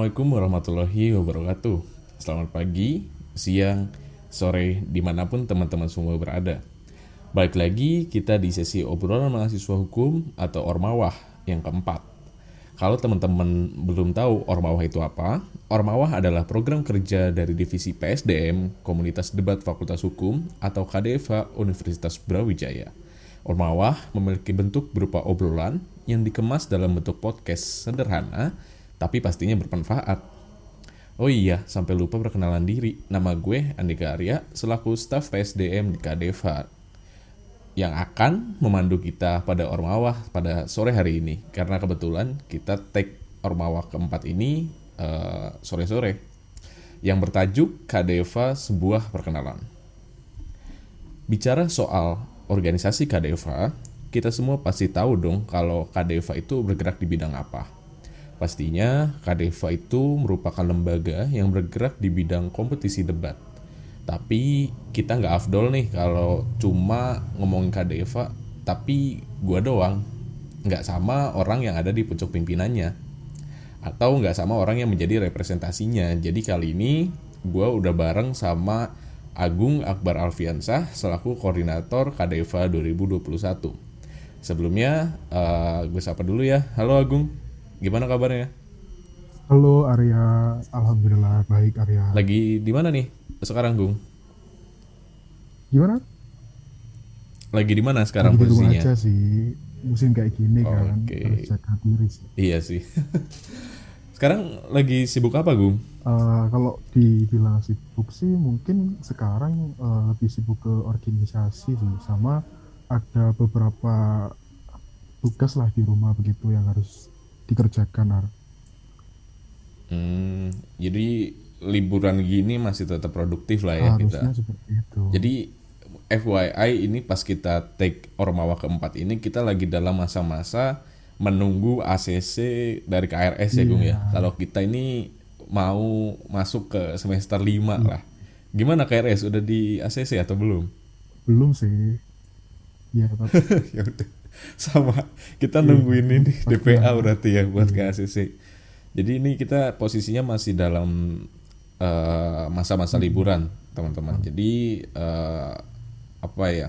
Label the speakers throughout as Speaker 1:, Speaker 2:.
Speaker 1: Assalamualaikum warahmatullahi wabarakatuh. Selamat pagi, siang, sore, di mana pun teman-teman semua berada. Baik lagi kita di sesi obrolan mahasiswa hukum atau Ormawah yang keempat. Kalau teman-teman belum tahu Ormawah itu apa, Ormawah adalah program kerja dari Divisi PSDM Komunitas Debat Fakultas Hukum atau KDFA Universitas Brawijaya. Ormawah memiliki bentuk berupa obrolan yang dikemas dalam bentuk podcast sederhana, tapi pastinya bermanfaat. Oh iya, sampai lupa perkenalan diri. Nama gue Andika Arya, selaku staf PSDM di KDFA yang akan memandu kita pada Ormawah pada sore hari ini. Karena kebetulan kita take Ormawah keempat ini uh, sore-sore. Yang bertajuk KDFA Sebuah Perkenalan. Bicara soal organisasi KDFA, kita semua pasti tahu dong kalau KDFA itu bergerak di bidang apa Pastinya Kadeva itu merupakan lembaga yang bergerak di bidang kompetisi debat. Tapi kita nggak afdol nih kalau cuma ngomongin Kadeva, tapi gua doang. Nggak sama orang yang ada di pucuk pimpinannya. Atau nggak sama orang yang menjadi representasinya. Jadi kali ini gua udah bareng sama Agung Akbar Alfiansah selaku koordinator Kadeva 2021. Sebelumnya, uh, gue sapa dulu ya. Halo Agung. Gimana kabarnya?
Speaker 2: Halo Arya, alhamdulillah baik Arya.
Speaker 1: Lagi di mana nih sekarang, Gung?
Speaker 2: Gimana?
Speaker 1: Lagi di mana sekarang
Speaker 2: lagi
Speaker 1: posisinya?
Speaker 2: Di rumah aja sih, musim kayak gini
Speaker 1: oh,
Speaker 2: kan,
Speaker 1: okay.
Speaker 2: harus jaga diri sih.
Speaker 1: Iya sih. sekarang lagi sibuk apa, Gung?
Speaker 2: Uh, kalau dibilang sibuk sih, mungkin sekarang uh, lebih sibuk ke organisasi sih, sama ada beberapa tugas lah di rumah begitu yang harus dikerjakan.
Speaker 1: Hmm, jadi liburan gini masih tetap produktif lah ya
Speaker 2: Harusnya
Speaker 1: kita.
Speaker 2: seperti itu.
Speaker 1: Jadi FYI ini pas kita take Ormawa keempat ini kita lagi dalam masa-masa menunggu ACC dari KRS ya Gung ya.
Speaker 2: Iya.
Speaker 1: Kalau kita ini mau masuk ke semester 5
Speaker 2: Hmm.
Speaker 1: lah. Gimana KRS udah di ACC atau belum?
Speaker 2: Belum sih. Ya, tapi
Speaker 1: ya udah sama kita
Speaker 2: Iya,
Speaker 1: nungguin ini DPA berarti ya buat ke. ACC. Jadi ini kita posisinya masih dalam eh, masa-masa
Speaker 2: Hmm.
Speaker 1: liburan teman-teman. Jadi eh, apa ya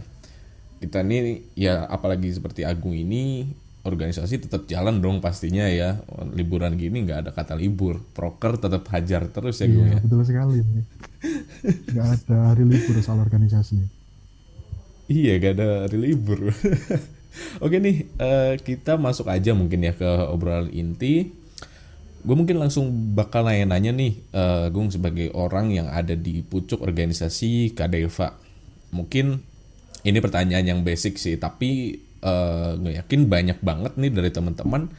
Speaker 1: kita ini ya apalagi seperti Agung ini organisasi tetap jalan dong pastinya ya liburan gini nggak ada kata libur proker tetap hajar terus ya
Speaker 2: iya,
Speaker 1: ya
Speaker 2: betul sekali. Nggak ada hari libur soal organisasi.
Speaker 1: Iya gak ada hari libur. Oke nih eh, kita masuk aja mungkin ya ke obrolan inti. Gue mungkin langsung bakal nanya-nanya nih, eh, Gung sebagai orang yang ada di pucuk organisasi Kadeva. Mungkin ini pertanyaan yang basic sih, tapi eh, gue yakin banyak banget nih dari teman-teman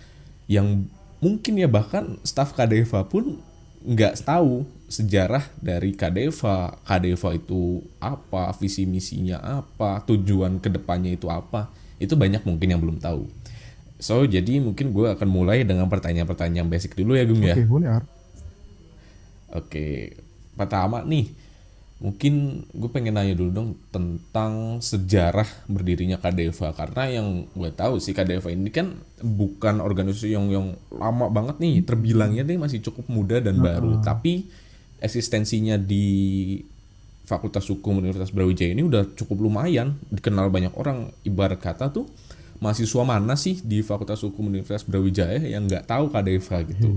Speaker 1: yang mungkin ya bahkan staff Kadeva pun nggak tahu sejarah dari Kadeva, Kadeva itu apa, visi misinya apa, tujuan ke depannya itu apa, itu banyak mungkin yang belum tahu. So jadi mungkin gue akan mulai dengan pertanyaan-pertanyaan basic dulu ya Gung ya.
Speaker 2: Oke, boleh Ar.
Speaker 1: Oke, pertama nih, mungkin gue pengen nanya dulu dong tentang sejarah berdirinya Kadeva karena yang gue tahu sih Kadeva ini kan bukan organisasi yang yang lama banget nih, terbilangnya nih masih cukup muda dan baru, tapi eksistensinya di Fakultas Hukum Universitas Brawijaya ini udah cukup lumayan dikenal banyak orang. Ibarat kata tuh mahasiswa mana sih di Fakultas Hukum Universitas Brawijaya yang nggak tahu Kadeva gitu.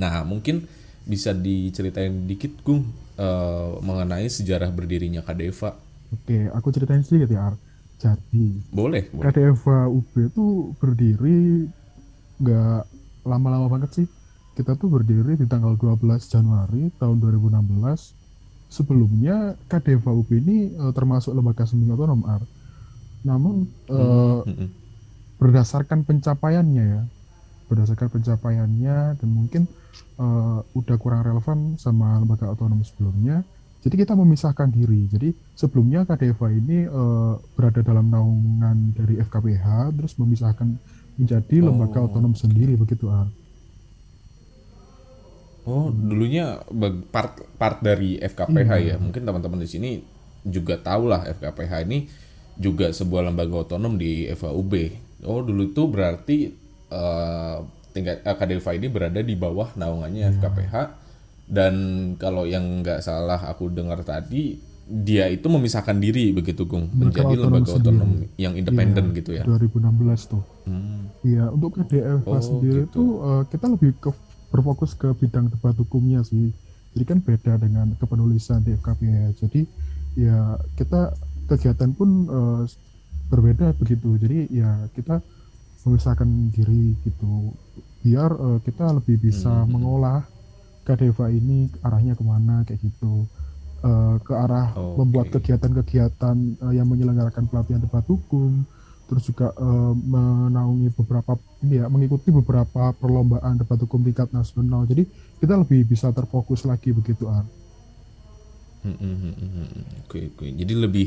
Speaker 1: Nah, mungkin bisa diceritain dikit Gung eh, mengenai sejarah berdirinya Kadeva.
Speaker 2: Oke, aku ceritain sedikit ya Ar. Jadi,
Speaker 1: Boleh, boleh.
Speaker 2: KDFA UB itu berdiri nggak lama-lama banget sih. Kita tuh berdiri di tanggal 12 Januari tahun 2016. Sebelumnya KDFA UB ini eh, termasuk lembaga semi otonom AR. Namun eh,
Speaker 1: Mm-mm.
Speaker 2: berdasarkan pencapaiannya ya, berdasarkan pencapaiannya dan mungkin eh, udah kurang relevan sama lembaga otonom sebelumnya. Jadi kita memisahkan diri. Jadi sebelumnya KDFA ini eh, berada dalam naungan dari FKPH, terus memisahkan menjadi lembaga
Speaker 1: Oh.
Speaker 2: otonom sendiri begitu ah.
Speaker 1: Oh, dulunya part part dari FKPH
Speaker 2: Iya.
Speaker 1: ya. Mungkin teman-teman di sini juga tahu lah FKPH ini juga sebuah lembaga otonom di FAUB. Oh, dulu itu berarti eh, tingkat uh, ini berada di bawah naungannya FKPH dan kalau yang nggak salah aku dengar tadi dia itu memisahkan diri begitu Gung menjadi lembaga
Speaker 2: otonom
Speaker 1: yang independen
Speaker 2: Iya,
Speaker 1: gitu ya.
Speaker 2: 2016 tuh.
Speaker 1: Hmm.
Speaker 2: Iya, untuk KDFH
Speaker 1: Oh,
Speaker 2: sendiri
Speaker 1: gitu.
Speaker 2: tuh eh, kita lebih ke berfokus ke bidang debat hukumnya sih. Jadi kan beda dengan kepenulisan di FKPH. Jadi ya kita kegiatan pun eh, berbeda begitu. Jadi ya kita memisahkan diri gitu biar eh, kita lebih bisa
Speaker 1: Hmm.
Speaker 2: mengolah KDFH ini arahnya ke mana kayak gitu. Eh, ke arah
Speaker 1: Oke.
Speaker 2: membuat kegiatan-kegiatan eh, yang menyelenggarakan pelatihan debat hukum, terus juga eh, menaungi beberapa ini ya mengikuti beberapa perlombaan debat hukum tingkat nasional. Jadi kita lebih bisa terfokus lagi begitu Ar.
Speaker 1: Hmm, hmm, hmm, hmm, hmm. Oke oke. Jadi lebih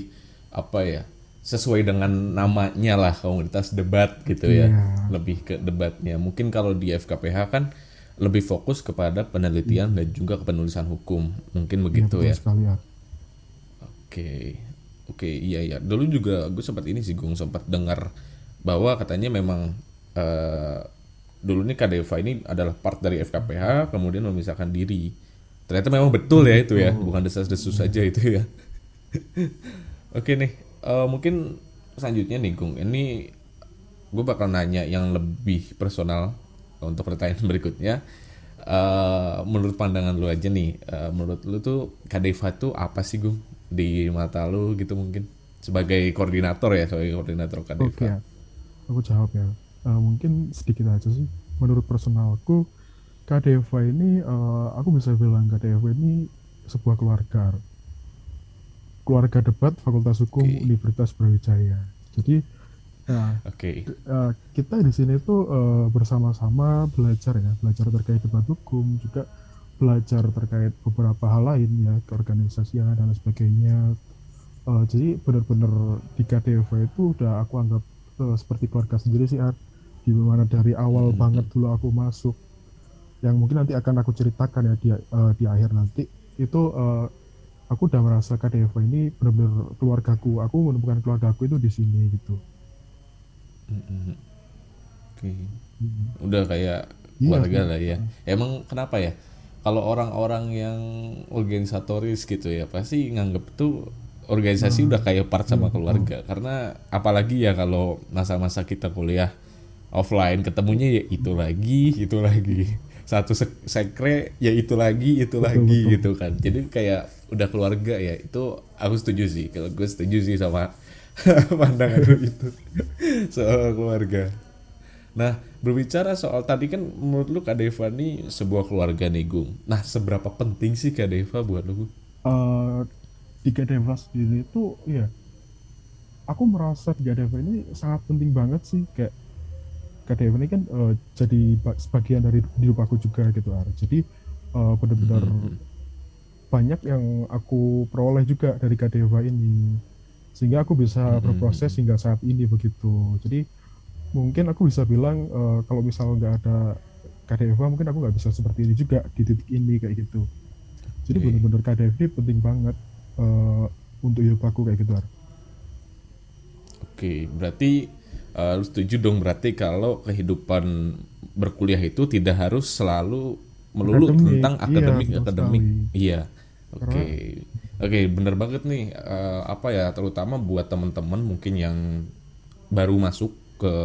Speaker 1: apa ya? Sesuai dengan namanya lah komunitas debat gitu ya.
Speaker 2: Iya.
Speaker 1: Lebih ke debatnya. Mungkin kalau di FKPH kan lebih fokus kepada penelitian dan juga kepenulisan hukum. Mungkin begitu
Speaker 2: Iya,
Speaker 1: ya.
Speaker 2: betul sekali Ar.
Speaker 1: Oke, oke, iya iya. Dulu juga gue sempat ini sih, gue sempat dengar bahwa katanya memang eh, dulu nih KDV ini adalah part dari FKPH, kemudian memisahkan diri. Ternyata memang betul ya itu ya, bukan desas-desus saja itu ya. oke nih, eh, mungkin selanjutnya nih, Gung. Ini gue bakal nanya yang lebih personal untuk pertanyaan berikutnya. Eh, menurut pandangan lu aja nih, eh, menurut lu tuh Kadeva tuh apa sih Gung di mata lu gitu mungkin sebagai koordinator ya sebagai koordinator Kadeva.
Speaker 2: Oke, ya. aku jawab ya. Eh, mungkin sedikit aja sih. Menurut personalku, KDV ini, eh, aku bisa bilang KDV ini sebuah keluarga. Keluarga debat Fakultas Hukum
Speaker 1: Oke.
Speaker 2: Universitas Brawijaya. Jadi, nah,
Speaker 1: Oke,
Speaker 2: eh, kita di sini tuh eh, bersama-sama belajar ya, belajar terkait debat hukum, juga belajar terkait beberapa hal lain ya, keorganisasian dan sebagainya. Eh, jadi benar-benar di KDV itu udah aku anggap eh, seperti keluarga sendiri sih. Di mana dari awal
Speaker 1: Hmm.
Speaker 2: banget dulu aku masuk, yang mungkin nanti akan aku ceritakan ya di, eh, di akhir nanti, itu eh, aku udah merasa KDV ini benar-benar keluargaku. Aku menemukan keluargaku itu di sini gitu.
Speaker 1: Mm-mm. oke,
Speaker 2: Hmm.
Speaker 1: udah kayak
Speaker 2: Iya,
Speaker 1: keluarga
Speaker 2: iya.
Speaker 1: lah ya. Emang kenapa ya? Kalau orang-orang yang organisatoris gitu ya pasti nganggep tuh organisasi udah kayak part sama keluarga. Karena apalagi ya kalau masa-masa kita kuliah offline ketemunya ya itu lagi itu lagi. Satu sek- sekre ya itu lagi itu
Speaker 2: Betul,
Speaker 1: lagi
Speaker 2: betul.
Speaker 1: gitu kan. Jadi kayak udah keluarga ya itu aku setuju sih. Kalau gue setuju sih sama pandangan itu. Soal keluarga Nah, berbicara soal tadi kan menurut lu Kak Deva nih sebuah keluarga nih, Gung. Nah, seberapa penting sih Kak Deva buat lu, Gung?
Speaker 2: eh di Gadeva sendiri itu ya aku merasa di Gadeva ini sangat penting banget sih kayak Gadeva ini kan eh, jadi ba- sebagian dari hidup aku juga gitu Ar. Jadi eh, benar-benar
Speaker 1: Mhm.
Speaker 2: banyak yang aku peroleh juga dari Gadeva ini sehingga aku bisa
Speaker 1: Mhm.
Speaker 2: berproses hingga saat ini begitu. Jadi mungkin aku bisa bilang eh, kalau misal nggak ada Kadeva mungkin aku nggak bisa seperti ini juga di titik ini kayak gitu. Jadi KDF ini penting banget eh, untuk hidup aku kayak gitu Ar.
Speaker 1: Oke, berarti eh, lu setuju dong berarti kalau kehidupan berkuliah itu tidak harus selalu melulu
Speaker 2: Akademik,
Speaker 1: tentang
Speaker 2: iya,
Speaker 1: akademik
Speaker 2: betul
Speaker 1: akademik.
Speaker 2: sekali.
Speaker 1: Iya. Oke. Oke, bener banget nih eh, apa ya terutama buat teman-teman mungkin yang baru masuk ke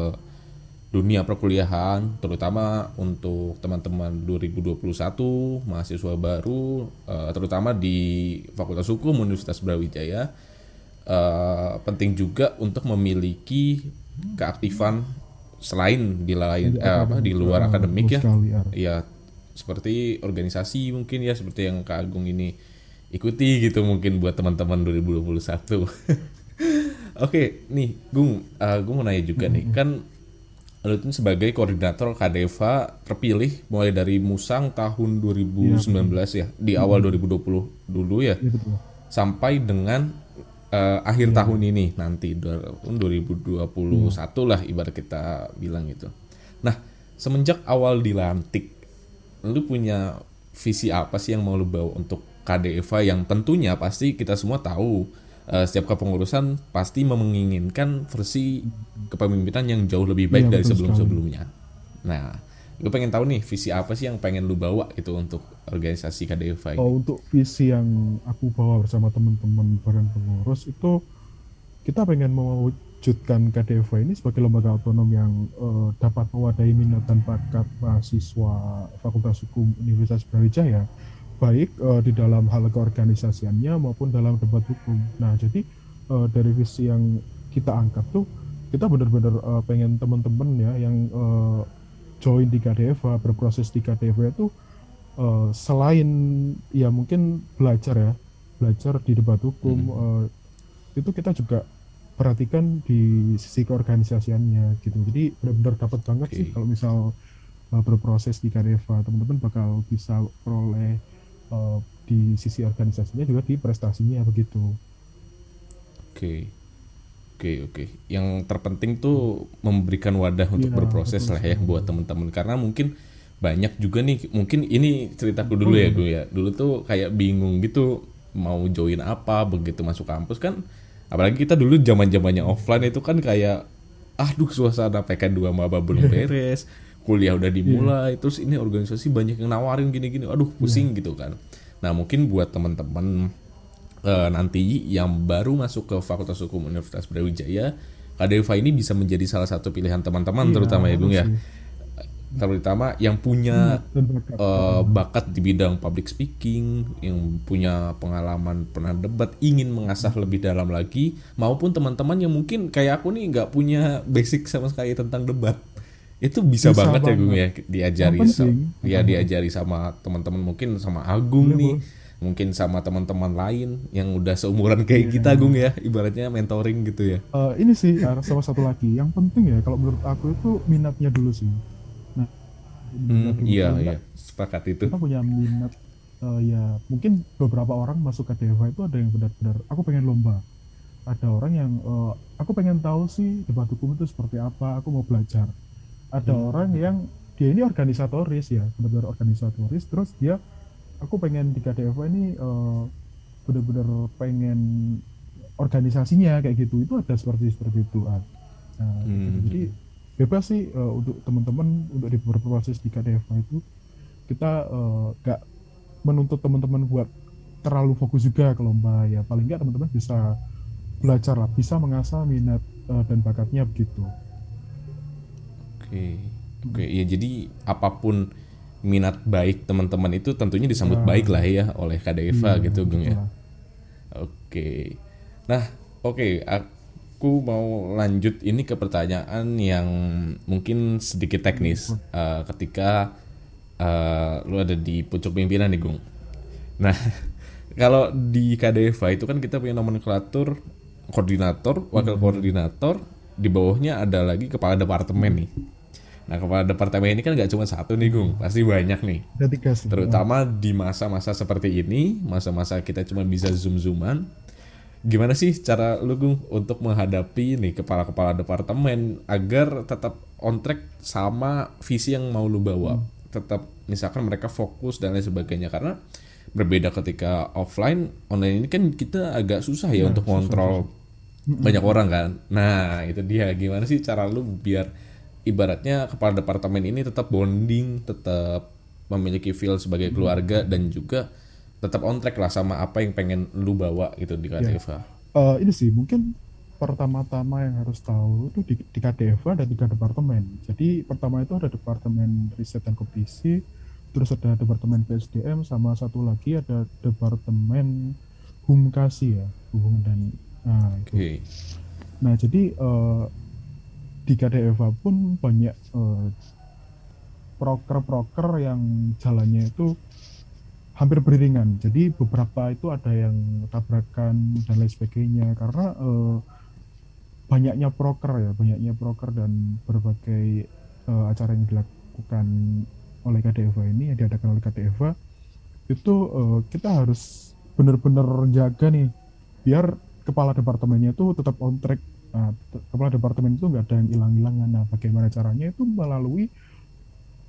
Speaker 1: dunia perkuliahan terutama untuk teman-teman 2021 mahasiswa baru eh, terutama di Fakultas Hukum Universitas Brawijaya. Eh, penting juga untuk memiliki keaktifan selain di lain eh, apa di luar
Speaker 2: Eh,
Speaker 1: akademik ya. ya. Seperti organisasi mungkin ya seperti yang Kak Agung ini ikuti gitu mungkin buat teman-teman 2021 Oke, nih Gung, eh, gue mau nanya juga nih, kan lu itu sebagai koordinator Kadeva terpilih mulai dari Musang tahun 2019 ya, di awal 2020 dulu ya,
Speaker 2: Iya betul.
Speaker 1: sampai dengan eh, akhir tahun ini nanti tahun 2021 lah ibarat kita bilang gitu. Nah, semenjak awal dilantik, lu punya visi apa sih yang mau lu bawa untuk KDEVA yang tentunya pasti kita semua tahu eh, setiap kepengurusan pasti menginginkan versi kepemimpinan yang jauh lebih baik
Speaker 2: Iya,
Speaker 1: dari sebelum-sebelumnya. Nah, Gue pengen tahu nih visi apa sih yang pengen lu bawa itu untuk organisasi KDFA ini?
Speaker 2: Oh, untuk visi yang aku bawa bersama teman-teman badan pengurus itu kita pengen mewujudkan KDFA ini sebagai lembaga otonom yang uh, dapat mewadahi minat dan bakat mahasiswa Fakultas Hukum Universitas Brawijaya baik uh, di dalam hal keorganisasiannya maupun dalam debat hukum. Nah, jadi uh, dari visi yang kita angkat tuh kita benar-benar uh, pengen teman-teman ya yang uh, join di KDFA berproses di KDFA itu uh, selain ya mungkin belajar ya belajar di debat hukum hmm. uh, itu kita juga perhatikan di sisi keorganisasiannya gitu jadi benar-benar dapat banget okay. sih kalau misal uh, berproses di KDFA teman-teman bakal bisa peroleh uh, di sisi organisasinya juga di prestasinya begitu.
Speaker 1: Oke. Okay Oke oke. Yang terpenting tuh memberikan wadah untuk ya, berproses lah ya buat teman-teman karena mungkin banyak juga nih mungkin ini ceritaku dulu ya gue ya. Dulu tuh kayak bingung gitu mau join apa begitu masuk kampus kan. Apalagi kita dulu zaman-zamannya offline itu kan kayak aduh suasana PK2 maba belum beres kuliah udah dimulai yeah. terus ini organisasi banyak yang nawarin gini-gini aduh pusing yeah. gitu kan nah mungkin buat teman-teman uh, nanti yang baru masuk ke Fakultas Hukum Universitas Brawijaya, KDFA ini bisa menjadi salah satu pilihan teman-teman iya, terutama ya Bung ya. Terutama yang punya uh, bakat di bidang public speaking, yang punya pengalaman pernah debat, ingin mengasah lebih dalam lagi, maupun teman-teman yang mungkin kayak aku nih nggak punya basic sama sekali tentang debat itu bisa, bisa banget, banget ya Gung ya diajari sama, ya diajari sama teman-teman mungkin sama Agung Boleh, nih mungkin sama teman-teman lain yang udah seumuran kayak yeah. kita Gung ya. Ibaratnya mentoring gitu ya.
Speaker 2: Uh, ini sih sama satu lagi. Yang penting ya kalau menurut aku itu minatnya dulu sih. Nah
Speaker 1: hmm, iya iya. Sepakat itu.
Speaker 2: kita punya minat uh, ya mungkin beberapa orang masuk ke Deva itu ada yang benar-benar aku pengen lomba. Ada orang yang uh, aku pengen tahu sih debat hukum itu seperti apa aku mau belajar ada hmm. orang yang dia ini organisatoris ya benar-benar organisatoris terus dia aku pengen di KDF ini uh, benar-benar pengen organisasinya kayak gitu itu ada seperti seperti itu nah, gitu. hmm. jadi bebas sih uh, untuk teman-teman untuk di berproses di KDF itu kita uh, gak menuntut teman-teman buat terlalu fokus juga ke lomba ya paling nggak teman-teman bisa belajar lah bisa mengasah minat uh, dan bakatnya begitu
Speaker 1: okay. oke okay, ya jadi apa pun minat baik teman-teman itu tentunya disambut nah. baik lah ya oleh KDEVA hmm, gitu Gung ya. Oke. Okay. Nah, oke, okay, aku mau lanjut ini ke pertanyaan yang mungkin sedikit teknis. Uh, ketika uh, lu ada di pucuk pimpinan nih, Gung. Nah, kalau di KDEVA itu kan kita punya nomenklatur koordinator, wakil hmm. koordinator, di bawahnya ada lagi kepala departemen nih Nah kepala departemen ini kan gak cuma satu nih Gung, pasti banyak nih.
Speaker 2: Ada tiga sih.
Speaker 1: Terutama di masa-masa seperti ini, masa-masa kita cuma bisa zoom-zooman. Gimana sih cara lu Gung untuk menghadapi nih kepala-kepala departemen agar tetap on track sama visi yang mau lu bawa? Hmm. Tetap misalkan mereka fokus dan lain sebagainya karena berbeda ketika offline, online ini kan kita agak susah ya nah, untuk kontrol banyak orang kan. Nah itu dia gimana sih cara lu biar ibaratnya kepala departemen ini tetap bonding, tetap memiliki feel sebagai hmm. keluarga hmm. dan juga tetap on track lah sama apa yang pengen lu bawa gitu di KDFA. Ya.
Speaker 2: Uh, ini sih mungkin pertama-tama yang harus tahu itu di, di KDFA ada tiga departemen. Jadi pertama itu ada departemen riset dan kompetisi, terus ada departemen PSDM, sama satu lagi ada departemen humkasi ya, hubungan dan nah itu. Okay. Nah jadi uh, di KDEVA pun banyak uh, proker-proker yang jalannya itu hampir beriringan. Jadi beberapa itu ada yang tabrakan dan lain sebagainya karena uh, banyaknya proker ya, banyaknya proker dan berbagai uh, acara yang dilakukan oleh KDEVA ini yang diadakan oleh KDEVA itu uh, kita harus benar-benar jaga nih biar kepala departemennya itu tetap on track Nah, kepala departemen itu nggak ada yang hilang-hilangan. Nah, bagaimana caranya itu melalui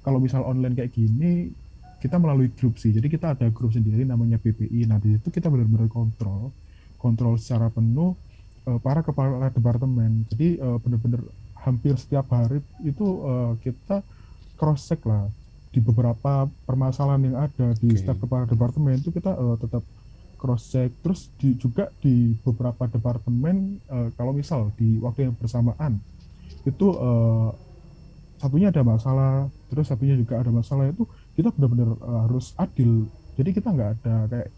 Speaker 2: kalau misal online kayak gini kita melalui grup sih. Jadi kita ada grup sendiri namanya BPI. Nah, di situ kita benar-benar kontrol, kontrol secara penuh uh, para kepala departemen. Jadi uh, benar-benar hampir setiap hari itu uh, kita cross check lah di beberapa permasalahan yang ada di
Speaker 1: Oke.
Speaker 2: setiap kepala departemen itu kita eh, tetap cross check terus di, juga di beberapa departemen eh, kalau misal di waktu yang bersamaan itu eh, satunya ada masalah terus satunya juga ada masalah itu kita benar-benar eh, harus adil. Jadi kita nggak ada kayak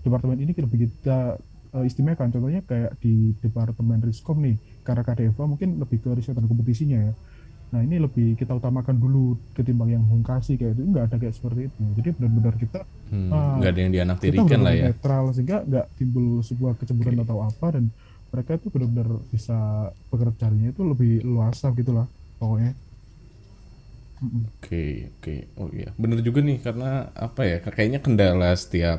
Speaker 2: departemen ini lebih kita eh, istimewakan. Contohnya kayak di departemen riskom nih karena KDFA mungkin lebih ke riset dan kompetisinya ya nah ini lebih kita utamakan dulu ketimbang yang hungkasi kayak itu nggak ada kayak seperti itu jadi benar-benar kita
Speaker 1: Hmm,
Speaker 2: Ah,
Speaker 1: nggak ada yang
Speaker 2: kita
Speaker 1: dianaktirikan lah
Speaker 2: benar-benar
Speaker 1: ya.
Speaker 2: netral sehingga nggak timbul sebuah kecemburuan atau apa dan mereka itu benar-benar bisa bekerjanya itu lebih luasa gitulah pokoknya.
Speaker 1: Oke, oke. Oh iya, bener juga nih karena apa ya? Kayaknya kendala setiap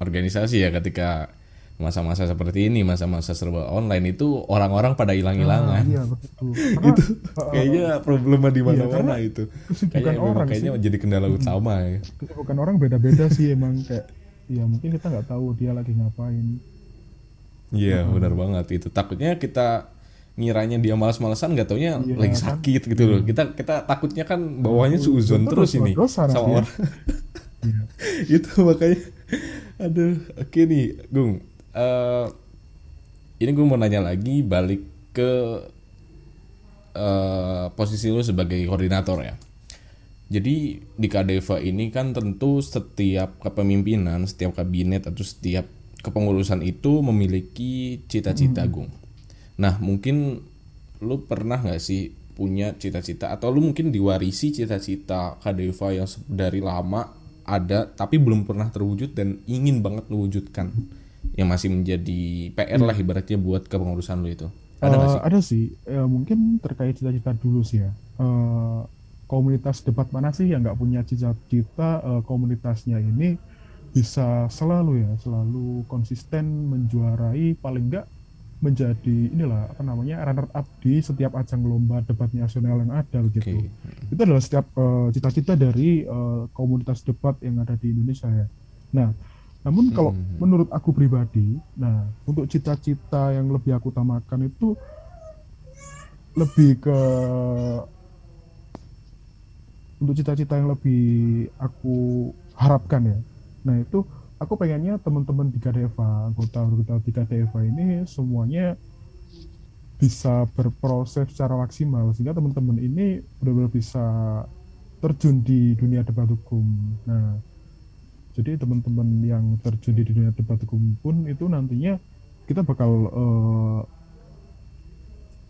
Speaker 1: organisasi ya ketika masa-masa seperti ini, masa-masa serba online itu orang-orang pada
Speaker 2: Ah,
Speaker 1: hilang-hilangan.
Speaker 2: iya betul karena
Speaker 1: itu kayaknya problema di mana-mana
Speaker 2: karena
Speaker 1: itu. Kayaknya
Speaker 2: orang
Speaker 1: kayaknya
Speaker 2: sih
Speaker 1: jadi kendala utama ya.
Speaker 2: kesibukan orang beda-beda sih emang kayak ya mungkin kita nggak tahu dia lagi ngapain
Speaker 1: Iya, benar banget itu. Takutnya kita ngiranya dia malas-malasan nggak taunya
Speaker 2: Iya,
Speaker 1: lagi
Speaker 2: kan?
Speaker 1: sakit gitu loh. Kita kita takutnya kan bawahnya
Speaker 2: Suzon
Speaker 1: terus
Speaker 2: terus,
Speaker 1: ini sama orang.
Speaker 2: Iya.
Speaker 1: itu makanya aduh oke nih Gung Eh, ini gue mau nanya lagi balik ke eh, posisi lu sebagai koordinator ya. Jadi di Kadeva ini kan tentu setiap kepemimpinan setiap kabinet atau setiap kepengurusan itu memiliki cita-cita Gung nah mungkin lu pernah nggak sih punya cita-cita atau lu mungkin diwarisi cita-cita Kadeva yang dari lama ada tapi belum pernah terwujud dan ingin banget lu wujudkan yang masih menjadi PR lah ibaratnya buat kepengurusan lu itu. Ada
Speaker 2: Eh,
Speaker 1: sih?
Speaker 2: ada sih. Ya, mungkin terkait cita-cita dulu sih ya. Eh, komunitas debat mana sih yang nggak punya cita-cita eh, komunitasnya ini bisa selalu ya selalu konsisten menjuarai paling nggak menjadi inilah apa namanya runner up di setiap ajang lomba debat nasional yang ada begitu. Itu adalah setiap cita-cita dari eh, komunitas debat yang ada di Indonesia ya. Nah, namun kalau
Speaker 1: Hmm.
Speaker 2: menurut aku pribadi, nah untuk cita-cita yang lebih aku utamakan itu lebih ke untuk cita-cita yang lebih aku harapkan ya. Nah itu aku pengennya teman-teman di KDFA, anggota-anggota di KDFA ini semuanya bisa berproses secara maksimal sehingga teman-teman ini benar-benar bisa terjun di dunia debat hukum. Nah, jadi teman-teman yang terjun di dunia debat hukum pun itu nantinya kita bakal eh,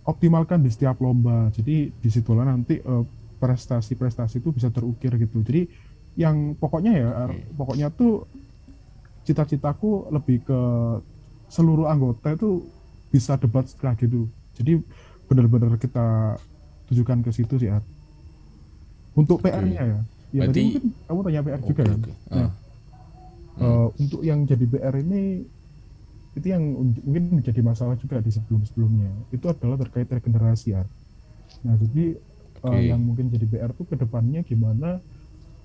Speaker 2: optimalkan di setiap lomba. Jadi di situlah nanti eh, prestasi-prestasi itu bisa terukir gitu. Jadi yang pokoknya ya, pokoknya tuh cita-citaku lebih ke seluruh anggota itu bisa debat setelah gitu. Jadi benar-benar kita tujukan ke situ sih, Art. Untuk. PR-nya ya. Ya
Speaker 1: Berarti-
Speaker 2: tadi mungkin kamu tanya PR juga
Speaker 1: Oke,
Speaker 2: kan.
Speaker 1: oke.
Speaker 2: Nah, Eh, untuk yang jadi PR ini itu yang un- mungkin menjadi masalah juga di sebelum-sebelumnya. Itu adalah terkait regenerasi, Art. Nah, jadi eh,
Speaker 1: Oke.
Speaker 2: yang mungkin jadi PR itu ke depannya gimana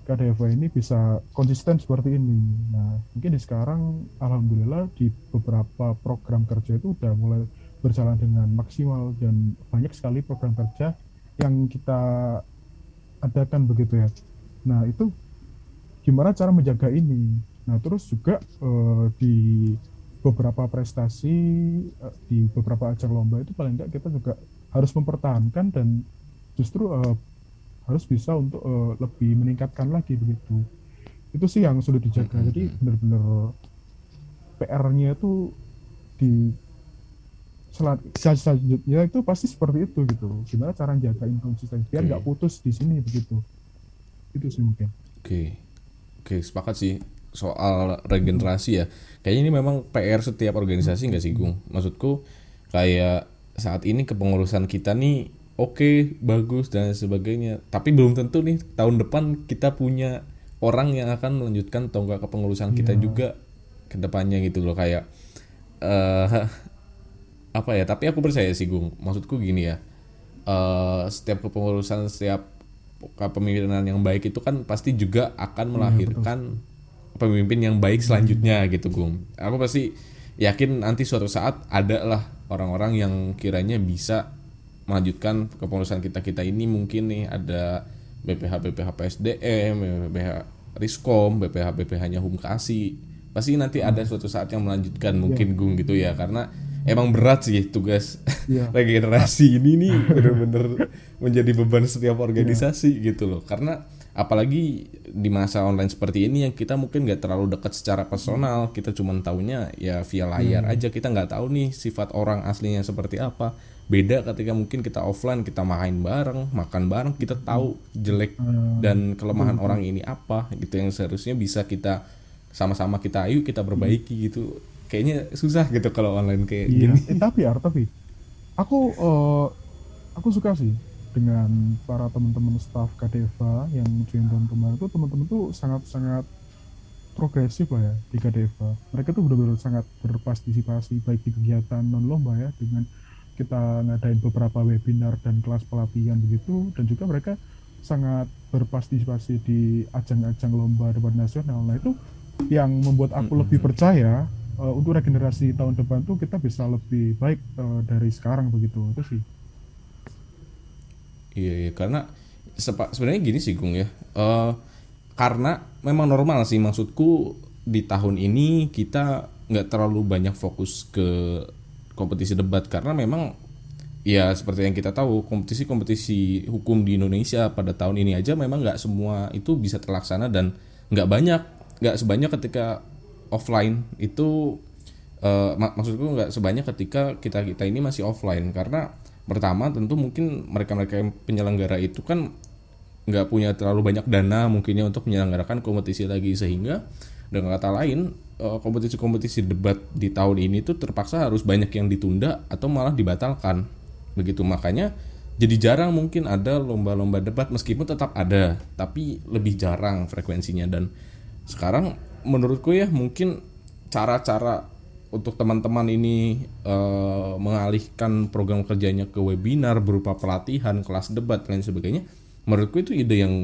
Speaker 2: KDFA ini bisa konsisten seperti ini. Nah, mungkin di sekarang alhamdulillah di beberapa program kerja itu udah mulai berjalan dengan maksimal dan banyak sekali program kerja yang kita adakan begitu ya. Nah, itu gimana cara menjaga ini? Nah, terus juga eh, di beberapa prestasi eh, di beberapa ajang lomba itu paling tidak kita juga harus mempertahankan dan justru eh, harus bisa untuk eh, lebih meningkatkan lagi begitu. Itu sih yang sulit dijaga. Jadi benar-benar PR-nya itu di selanjutnya itu pasti seperti itu gitu. Gimana cara jagain konsistensi biar nggak putus di sini begitu. Itu sih mungkin.
Speaker 1: Oke, oke sepakat sih soal regenerasi ya. Kayaknya ini memang PR setiap organisasi nggak sih, Gung? Maksudku kayak saat ini kepengurusan kita nih oke, bagus dan sebagainya. Tapi belum tentu nih tahun depan kita punya orang yang akan melanjutkan tonggak kepengurusan kita
Speaker 2: Iya.
Speaker 1: juga ke depannya gitu loh kayak eh apa ya? Tapi aku percaya sih, Gung. Maksudku gini ya. eh setiap kepengurusan setiap kepemimpinan yang baik itu kan pasti juga akan melahirkan pemimpin yang baik selanjutnya gitu Gung. Aku pasti yakin nanti suatu saat ada lah orang-orang yang kiranya bisa melanjutkan kepengurusan kita kita ini mungkin nih ada BPH BPH PSDM, BPH Riskom, BPH BPH-nya Humkasi. Pasti nanti ada suatu saat yang melanjutkan mungkin Gung gitu ya karena emang berat sih tugas
Speaker 2: Iya.
Speaker 1: regenerasi ini nih bener-bener menjadi beban setiap organisasi
Speaker 2: Iya.
Speaker 1: gitu loh karena apalagi di masa online seperti ini yang kita mungkin nggak terlalu dekat secara personal kita cuma taunya ya via layar
Speaker 2: Hmm.
Speaker 1: aja kita nggak tahu nih sifat orang aslinya seperti apa beda ketika mungkin kita offline kita main bareng makan bareng kita tahu jelek
Speaker 2: Hmm.
Speaker 1: dan kelemahan orang ini apa gitu yang seharusnya bisa kita sama-sama kita ayo kita perbaiki gitu kayaknya susah gitu kalau online kayak
Speaker 2: Iya.
Speaker 1: gini
Speaker 2: Eh, tapi Ar, tapi aku eh, aku suka sih dengan para teman-teman staff Kadeva yang join tahun kemarin itu teman-teman tuh sangat-sangat progresif lah ya di Kadeva. Mereka tuh benar-benar sangat berpartisipasi baik di kegiatan non lomba ya dengan kita ngadain beberapa webinar dan kelas pelatihan begitu dan juga mereka sangat berpartisipasi di ajang-ajang lomba debat nasional. Nah itu yang membuat aku lebih percaya eh, untuk regenerasi tahun depan tuh kita bisa lebih baik eh, dari sekarang begitu itu sih.
Speaker 1: Iya, iya. Karena sebenarnya gini sih Gung ya. Eh, karena memang normal sih maksudku di tahun ini kita nggak terlalu banyak fokus ke kompetisi debat. Karena memang ya seperti yang kita tahu kompetisi-kompetisi hukum di Indonesia pada tahun ini aja memang nggak semua itu bisa terlaksana dan nggak banyak nggak sebanyak ketika offline. Itu eh, mak- maksudku nggak sebanyak ketika kita kita ini masih offline. Karena pertama tentu mungkin mereka-mereka yang penyelenggara itu kan nggak punya terlalu banyak dana mungkinnya untuk menyelenggarakan kompetisi lagi. Sehingga dengan kata lain eh, kompetisi-kompetisi debat di tahun ini tuh terpaksa harus banyak yang ditunda atau malah dibatalkan. Begitu. Makanya jadi jarang mungkin ada lomba-lomba debat meskipun tetap ada tapi lebih jarang frekuensinya. Dan sekarang menurutku ya mungkin cara-cara untuk teman-teman ini eh, mengalihkan program kerjanya ke webinar berupa pelatihan, kelas debat lain sebagainya, menurutku itu ide yang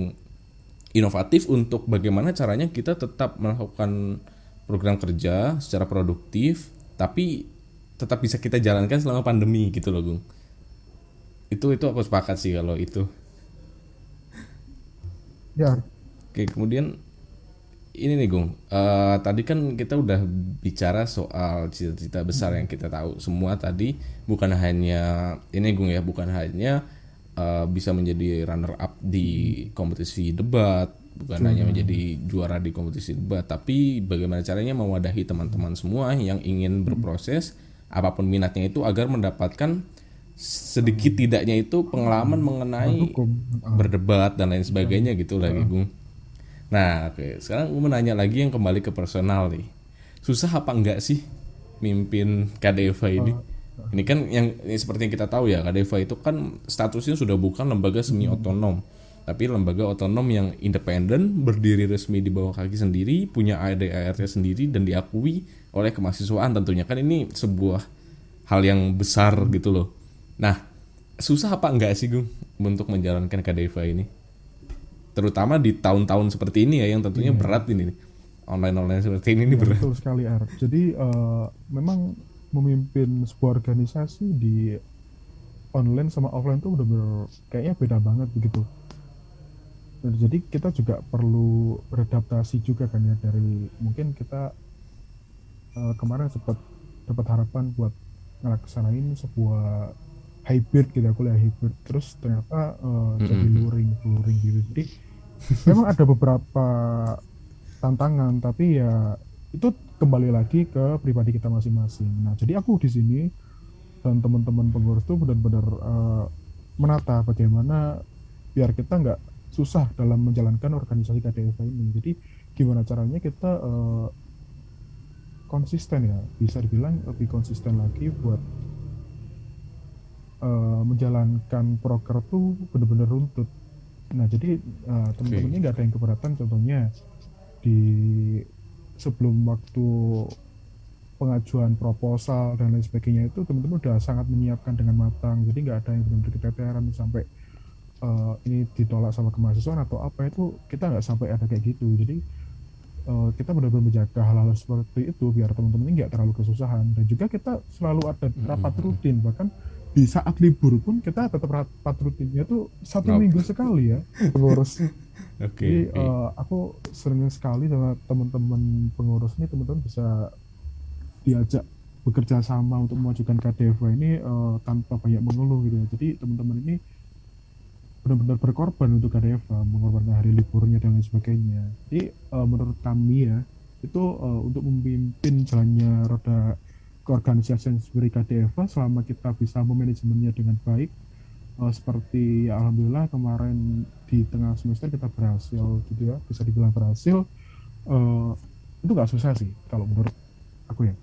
Speaker 1: inovatif untuk bagaimana caranya kita tetap melakukan program kerja secara produktif, tapi tetap bisa kita jalankan selama pandemi gitu loh, Gung. Itu itu aku sepakat sih kalau itu.
Speaker 2: Ya,
Speaker 1: Oke, kemudian ini nih Gung, Eh, tadi kan kita udah bicara soal cita-cita besar yang kita tahu. Semua tadi bukan hanya ini Gung ya, bukan hanya eh, bisa menjadi runner up di kompetisi debat, bukan hanya menjadi juara di kompetisi debat, tapi bagaimana caranya mewadahi teman-teman semua yang ingin berproses apa pun minatnya itu agar mendapatkan sedikit tidaknya itu pengalaman mengenai berdebat dan lain sebagainya gitu lagi Gung. Nah, oke. Sekarang gue mau nanya lagi yang kembali ke personal nih. Susah apa enggak sih mimpin KDEVA ini? Ini kan yang ini seperti yang kita tahu ya, KDEVA itu kan statusnya sudah bukan lembaga semi otonom, tapi lembaga otonom yang independen, berdiri resmi di bawah kaki sendiri, punya ADART sendiri dan diakui oleh kemahasiswaan tentunya. Kan ini sebuah hal yang besar gitu loh. Nah, susah apa enggak sih Gung untuk menjalankan KDEVA ini? Terutama di tahun-tahun seperti ini ya yang tentunya berat ini nih. online-online seperti ini ini
Speaker 2: Ya,
Speaker 1: berat.
Speaker 2: betul sekali Ar. Jadi eh, memang memimpin sebuah organisasi di online sama offline tuh bener-bener kayaknya beda banget begitu. Jadi kita juga perlu beradaptasi juga kan ya dari mungkin kita eh, kemarin sempat dapat harapan buat ngelaksanain sebuah hybrid gitu aku lihat hybrid terus ternyata eh, jadi
Speaker 1: Mm-mm.
Speaker 2: luring luring gitu jadi memang ada beberapa tantangan tapi ya itu kembali lagi ke pribadi kita masing-masing. Nah jadi aku di sini dan teman-teman pengurus itu benar-benar eh, menata bagaimana biar kita nggak susah dalam menjalankan organisasi KDF ini. Jadi gimana caranya kita eh, konsisten ya bisa dibilang lebih konsisten lagi buat eh, menjalankan proker tuh benar-benar runtut nah jadi eh, teman-teman ini nggak ada yang keberatan contohnya di sebelum waktu pengajuan proposal dan lain sebagainya itu teman-teman udah sangat menyiapkan dengan matang. Jadi nggak ada yang benar-benar keteteran sampai eh, ini ditolak sama kemahasiswaan atau apa itu kita nggak sampai ada kayak gitu. Jadi eh, kita benar-benar menjaga hal-hal seperti itu biar teman-teman ini nggak terlalu kesusahan. Dan juga kita selalu ada rapat rutin bahkan di saat libur pun kita tetap rapat rutinnya tuh satu minggu sekali ya pengurus.
Speaker 1: Oke.
Speaker 2: Jadi
Speaker 1: oke.
Speaker 2: eh, aku sering sekali sama teman-teman pengurus ini teman-teman bisa diajak bekerja sama untuk memajukan KDFA ini eh, tanpa banyak mengeluh gitu ya. Jadi teman-teman ini benar-benar berkorban untuk KDFA, mengorbankan hari liburnya dan lain sebagainya. Jadi eh, menurut kami ya itu eh, untuk memimpin jalannya roda keorganisasian sendiri KDFA selama kita bisa memanajemennya dengan baik eh, seperti ya, alhamdulillah kemarin di tengah semester kita berhasil gitu ya bisa dibilang berhasil eh, itu nggak susah sih kalau menurut aku ya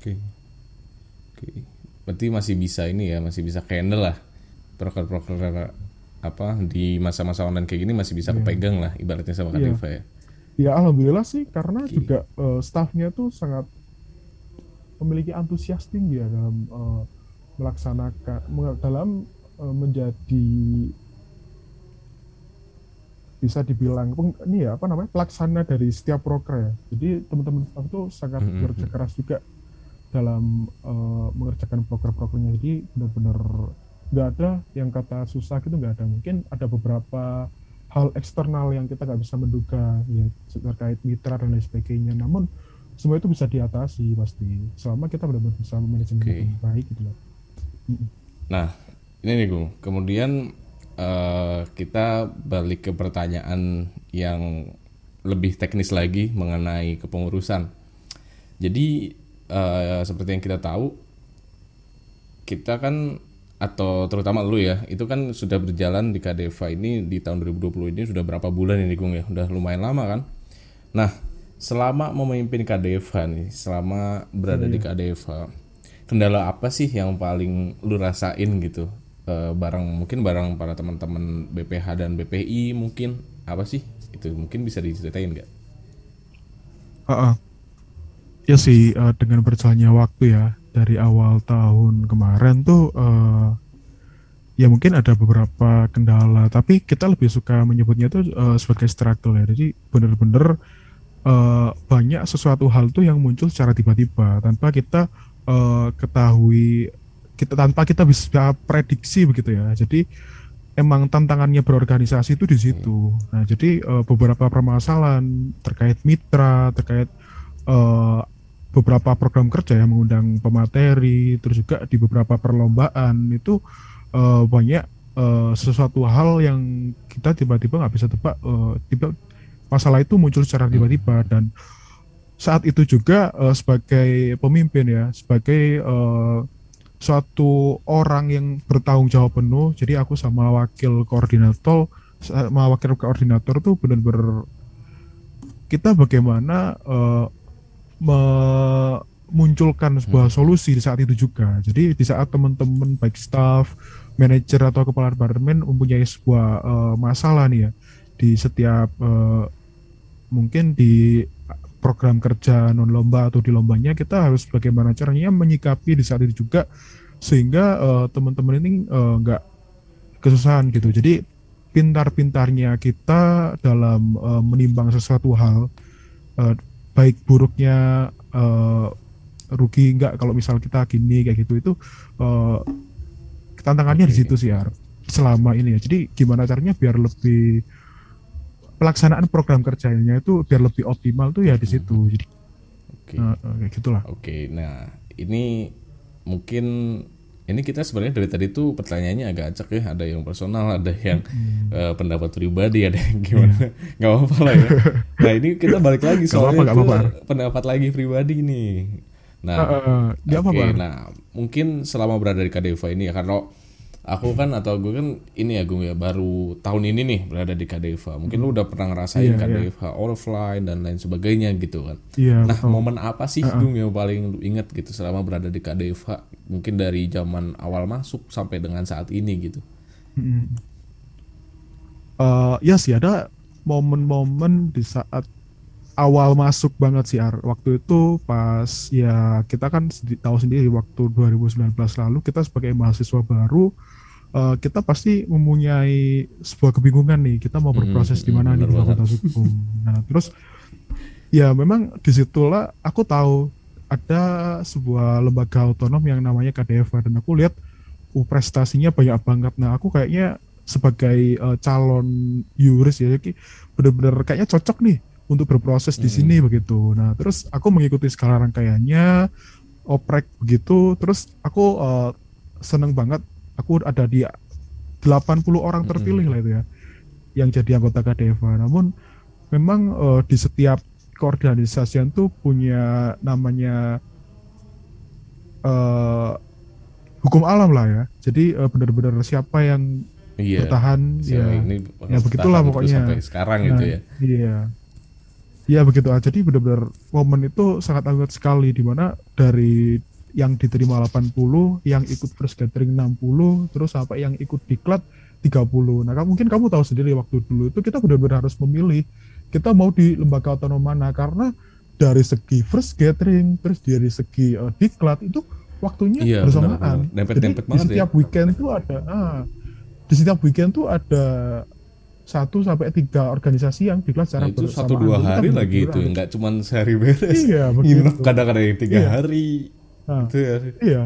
Speaker 1: Oke. Oke. Berarti masih bisa ini ya, masih bisa handle lah. Proker-proker apa di masa-masa online kayak gini masih bisa
Speaker 2: Iya.
Speaker 1: kepegang lah ibaratnya sama
Speaker 2: Iya.
Speaker 1: Kadifa ya.
Speaker 2: ya alhamdulillah sih karena
Speaker 1: Oke.
Speaker 2: juga eh, staffnya tuh sangat memiliki antusias tinggi ya dalam eh, melaksanakan dalam eh, menjadi bisa dibilang peng- ini ya apa namanya pelaksana dari setiap proker ya. Jadi teman-teman staff tuh sangat
Speaker 1: Mhm.
Speaker 2: bekerja keras juga dalam eh, mengerjakan proker-prokernya jadi benar-benar nggak ada yang kata susah gitu nggak ada. Mungkin ada beberapa hal eksternal yang kita nggak bisa menduga ya terkait mitra dan lain sebagainya. Namun semua itu bisa diatasi pasti selama kita benar-benar bisa manajemen
Speaker 1: Oke.
Speaker 2: dengan baik gitu loh
Speaker 1: Nah, ini nih Gung. Kemudian eh, kita balik ke pertanyaan yang lebih teknis lagi mengenai kepengurusan. Jadi eh, seperti yang kita tahu, kita kan atau terutama lu ya, itu kan sudah berjalan di KDFA ini di tahun 2020 ini sudah berapa bulan ini Gung ya? Udah lumayan lama kan? Nah, selama memimpin KDFA nih, selama berada di KDFA, kendala apa sih yang paling lu rasain gitu? Eh, bareng mungkin bareng para teman-teman BPH dan BPI mungkin apa sih? Itu mungkin bisa diceritain nggak?
Speaker 2: Ah, ah. Ya sih eh, dengan berjalannya waktu ya dari awal tahun kemarin tuh eh, ya mungkin ada beberapa kendala tapi kita lebih suka menyebutnya tuh eh, sebagai struggle ya. Jadi bener-bener eh, banyak sesuatu hal tuh yang muncul secara tiba-tiba tanpa kita eh, ketahui kita tanpa kita bisa prediksi begitu ya. Jadi emang tantangannya berorganisasi itu di situ. Nah, jadi eh, beberapa permasalahan terkait mitra, terkait eh, beberapa program kerja yang mengundang pemateri, terus juga di beberapa perlombaan itu eh, banyak eh, sesuatu hal yang kita tiba-tiba nggak bisa tebak. eh, tiba masalah itu muncul secara tiba-tiba dan saat itu juga eh, sebagai pemimpin ya, sebagai eh, suatu orang yang bertanggung jawab penuh. Jadi aku sama wakil koordinator, sama wakil koordinator tuh benar-benar kita bagaimana eh, memunculkan sebuah solusi di saat itu juga. Jadi di saat teman-teman baik staff, manajer atau kepala departemen mempunyai sebuah eh, masalah nih ya di setiap eh, mungkin di program kerja non lomba atau di lombanya kita harus bagaimana caranya menyikapi di saat itu juga sehingga eh, teman-teman ini eh, nggak kesusahan gitu. Jadi pintar-pintarnya kita dalam eh, menimbang sesuatu hal eh, baik buruknya eh, rugi nggak kalau misal kita gini kayak gitu itu eh, tantangannya di situ sih Ar selama ini ya. Jadi gimana caranya biar lebih pelaksanaan program kerjanya itu biar lebih optimal tuh ya di situ. Jadi
Speaker 1: Oke.
Speaker 2: eh, eh, kayak gitulah.
Speaker 1: Oke, nah ini mungkin ini kita sebenarnya dari tadi tuh pertanyaannya agak acak ya, ada yang personal, ada yang eh, pendapat pribadi, ada yang gimana, nggak apa-apa lah ya. Nah ini kita balik lagi
Speaker 2: Nggak apa-apa,
Speaker 1: soalnya
Speaker 2: nggak
Speaker 1: itu pendapat lagi pribadi nih. Nah,
Speaker 2: Eh, eh, eh, dia apa, Bar?
Speaker 1: nah mungkin selama berada di KDV ini ya karena aku kan atau gue kan ini ya gue ya baru tahun ini nih berada di KDV. Mungkin lu udah pernah ngerasain
Speaker 2: Iya,
Speaker 1: KDV offline dan lain sebagainya gitu kan.
Speaker 2: Iya.
Speaker 1: Nah,
Speaker 2: betul.
Speaker 1: momen apa sih Gung yang paling lu inget gitu selama berada di KDV? Mungkin dari zaman awal masuk sampai dengan saat ini gitu.
Speaker 2: Mm. Eh, ya sih ada momen-momen di saat awal masuk banget sih Ar. Waktu itu pas ya kita kan tahu sendiri waktu 2019 lalu kita sebagai mahasiswa baru eh, kita pasti mempunyai sebuah kebingungan nih kita mau
Speaker 1: Hmm,
Speaker 2: berproses di
Speaker 1: hmm,
Speaker 2: mana nih di Fakultas Hukum. Nah terus ya memang di situlah aku tahu ada sebuah lembaga otonom yang namanya KDFA dan aku lihat uh, prestasinya banyak banget. Nah, aku kayaknya sebagai uh, calon yuris ya, bener-bener kayaknya cocok nih untuk berproses di sini
Speaker 1: Hmm.
Speaker 2: begitu. Nah, terus aku mengikuti skala rangkaiannya, oprek begitu. Terus aku uh, seneng banget. Aku ada di 80 orang terpilih lah itu ya, yang jadi anggota KDFA. Namun memang uh, di setiap keorganisasian tuh punya namanya uh, hukum alam lah ya. Jadi uh, benar-benar siapa yang
Speaker 1: Iya.
Speaker 2: bertahan ya
Speaker 1: ini
Speaker 2: ya begitulah pokoknya.
Speaker 1: sampai sekarang gitu
Speaker 2: Nah,
Speaker 1: ya.
Speaker 2: Iya. Iya begitu aja. Jadi benar-benar momen itu sangat hangat sekali di mana dari yang diterima 80, yang ikut first gathering 60, terus sampai yang ikut diklat 30. Nah, kamu- mungkin kamu tahu sendiri waktu dulu itu kita benar-benar harus memilih kita mau di lembaga otonom mana karena dari segi first gathering, terus dari segi eh, diklat itu waktunya
Speaker 1: Iya,
Speaker 2: bersamaan.
Speaker 1: benar-benar. Dempet-dempet
Speaker 2: Jadi di
Speaker 1: ya.
Speaker 2: setiap weekend itu ada ah, di setiap weekend tuh ada satu sampai tiga organisasi yang diklat secara
Speaker 1: Nah, itu
Speaker 2: bersamaan.
Speaker 1: satu dua
Speaker 2: kita
Speaker 1: hari lagi itu nggak cuma sehari beres
Speaker 2: Iya, begitu.
Speaker 1: kadang-kadang yang tiga
Speaker 2: Iya.
Speaker 1: hari
Speaker 2: Nah,
Speaker 1: itu ya
Speaker 2: iya.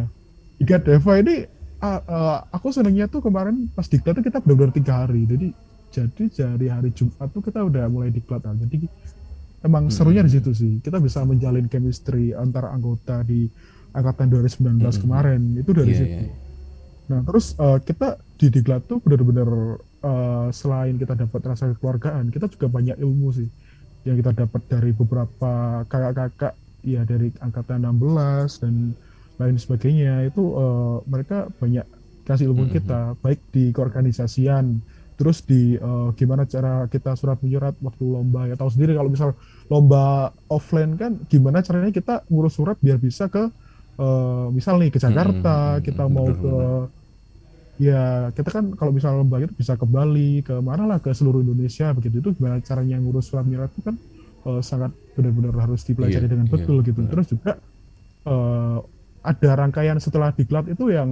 Speaker 2: Iga Deva ini ah, ah, aku senangnya tuh kemarin pas diklat tuh kita benar-benar tiga hari. Jadi jadi dari hari Jumat tuh kita udah mulai diklat. Nah, jadi emang serunya di situ sih. Kita bisa menjalin chemistry antara anggota di angkatan 2019 kemarin. Itu dari
Speaker 1: Iya,
Speaker 2: situ.
Speaker 1: iya.
Speaker 2: Nah, terus eh, kita di Diklat tuh benar-benar eh, selain kita dapat rasa kekeluargaan, kita juga banyak ilmu sih yang kita dapat dari beberapa kakak-kakak ya dari angkatan 16 dan lain sebagainya. Itu eh, mereka banyak kasih ilmu
Speaker 1: Mhm.
Speaker 2: kita baik di keorganisasian terus di eh, gimana cara kita surat menyurat waktu lomba. Ya tahu sendiri kalau misal lomba offline kan gimana caranya kita ngurus surat biar bisa ke eh, misal nih ke Jakarta
Speaker 1: Mhm,
Speaker 2: kita
Speaker 1: mhm,
Speaker 2: mau ke ya kita kan kalau misal lomba itu bisa ke Bali ke mana lah ke seluruh Indonesia begitu. Itu gimana caranya ngurus surat menyurat itu kan eh, sangat benar-benar harus dipelajari
Speaker 1: Iya,
Speaker 2: dengan
Speaker 1: iya,
Speaker 2: betul gitu.
Speaker 1: benar.
Speaker 2: terus juga eh, ada rangkaian setelah diklat itu yang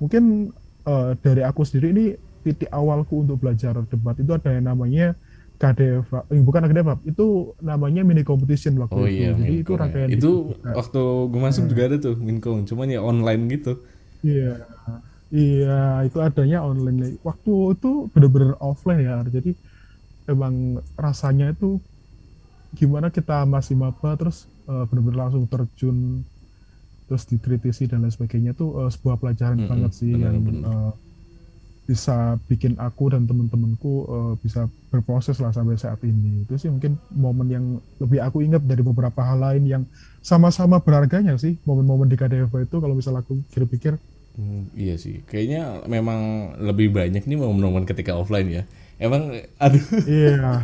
Speaker 2: mungkin eh, dari aku sendiri ini titik awalku untuk belajar debat. Itu ada yang namanya KDF eh, bukan KDF itu namanya mini competition waktu
Speaker 1: oh
Speaker 2: itu.
Speaker 1: iya
Speaker 2: jadi itu rangkaian
Speaker 1: itu
Speaker 2: juga.
Speaker 1: waktu gue masuk juga ada tuh Minkong cuman ya online gitu.
Speaker 2: Iya, iya itu adanya online. Waktu itu bener-bener offline ya, jadi emang rasanya itu gimana kita masih maba terus eh, bener-bener langsung terjun terus dikritisi dan lain sebagainya tuh eh, sebuah pelajaran
Speaker 1: Mm-mm,
Speaker 2: banget sih
Speaker 1: benar,
Speaker 2: yang
Speaker 1: benar.
Speaker 2: eh, bisa bikin aku dan teman-temanku eh, bisa berproses lah sampai saat ini. Itu sih mungkin momen yang lebih aku ingat dari beberapa hal lain yang sama-sama berharganya sih momen-momen di KDF itu kalau misal aku pikir-pikir
Speaker 1: Hmm, iya sih kayaknya memang lebih banyak nih momen-momen ketika offline ya emang aduh
Speaker 2: iya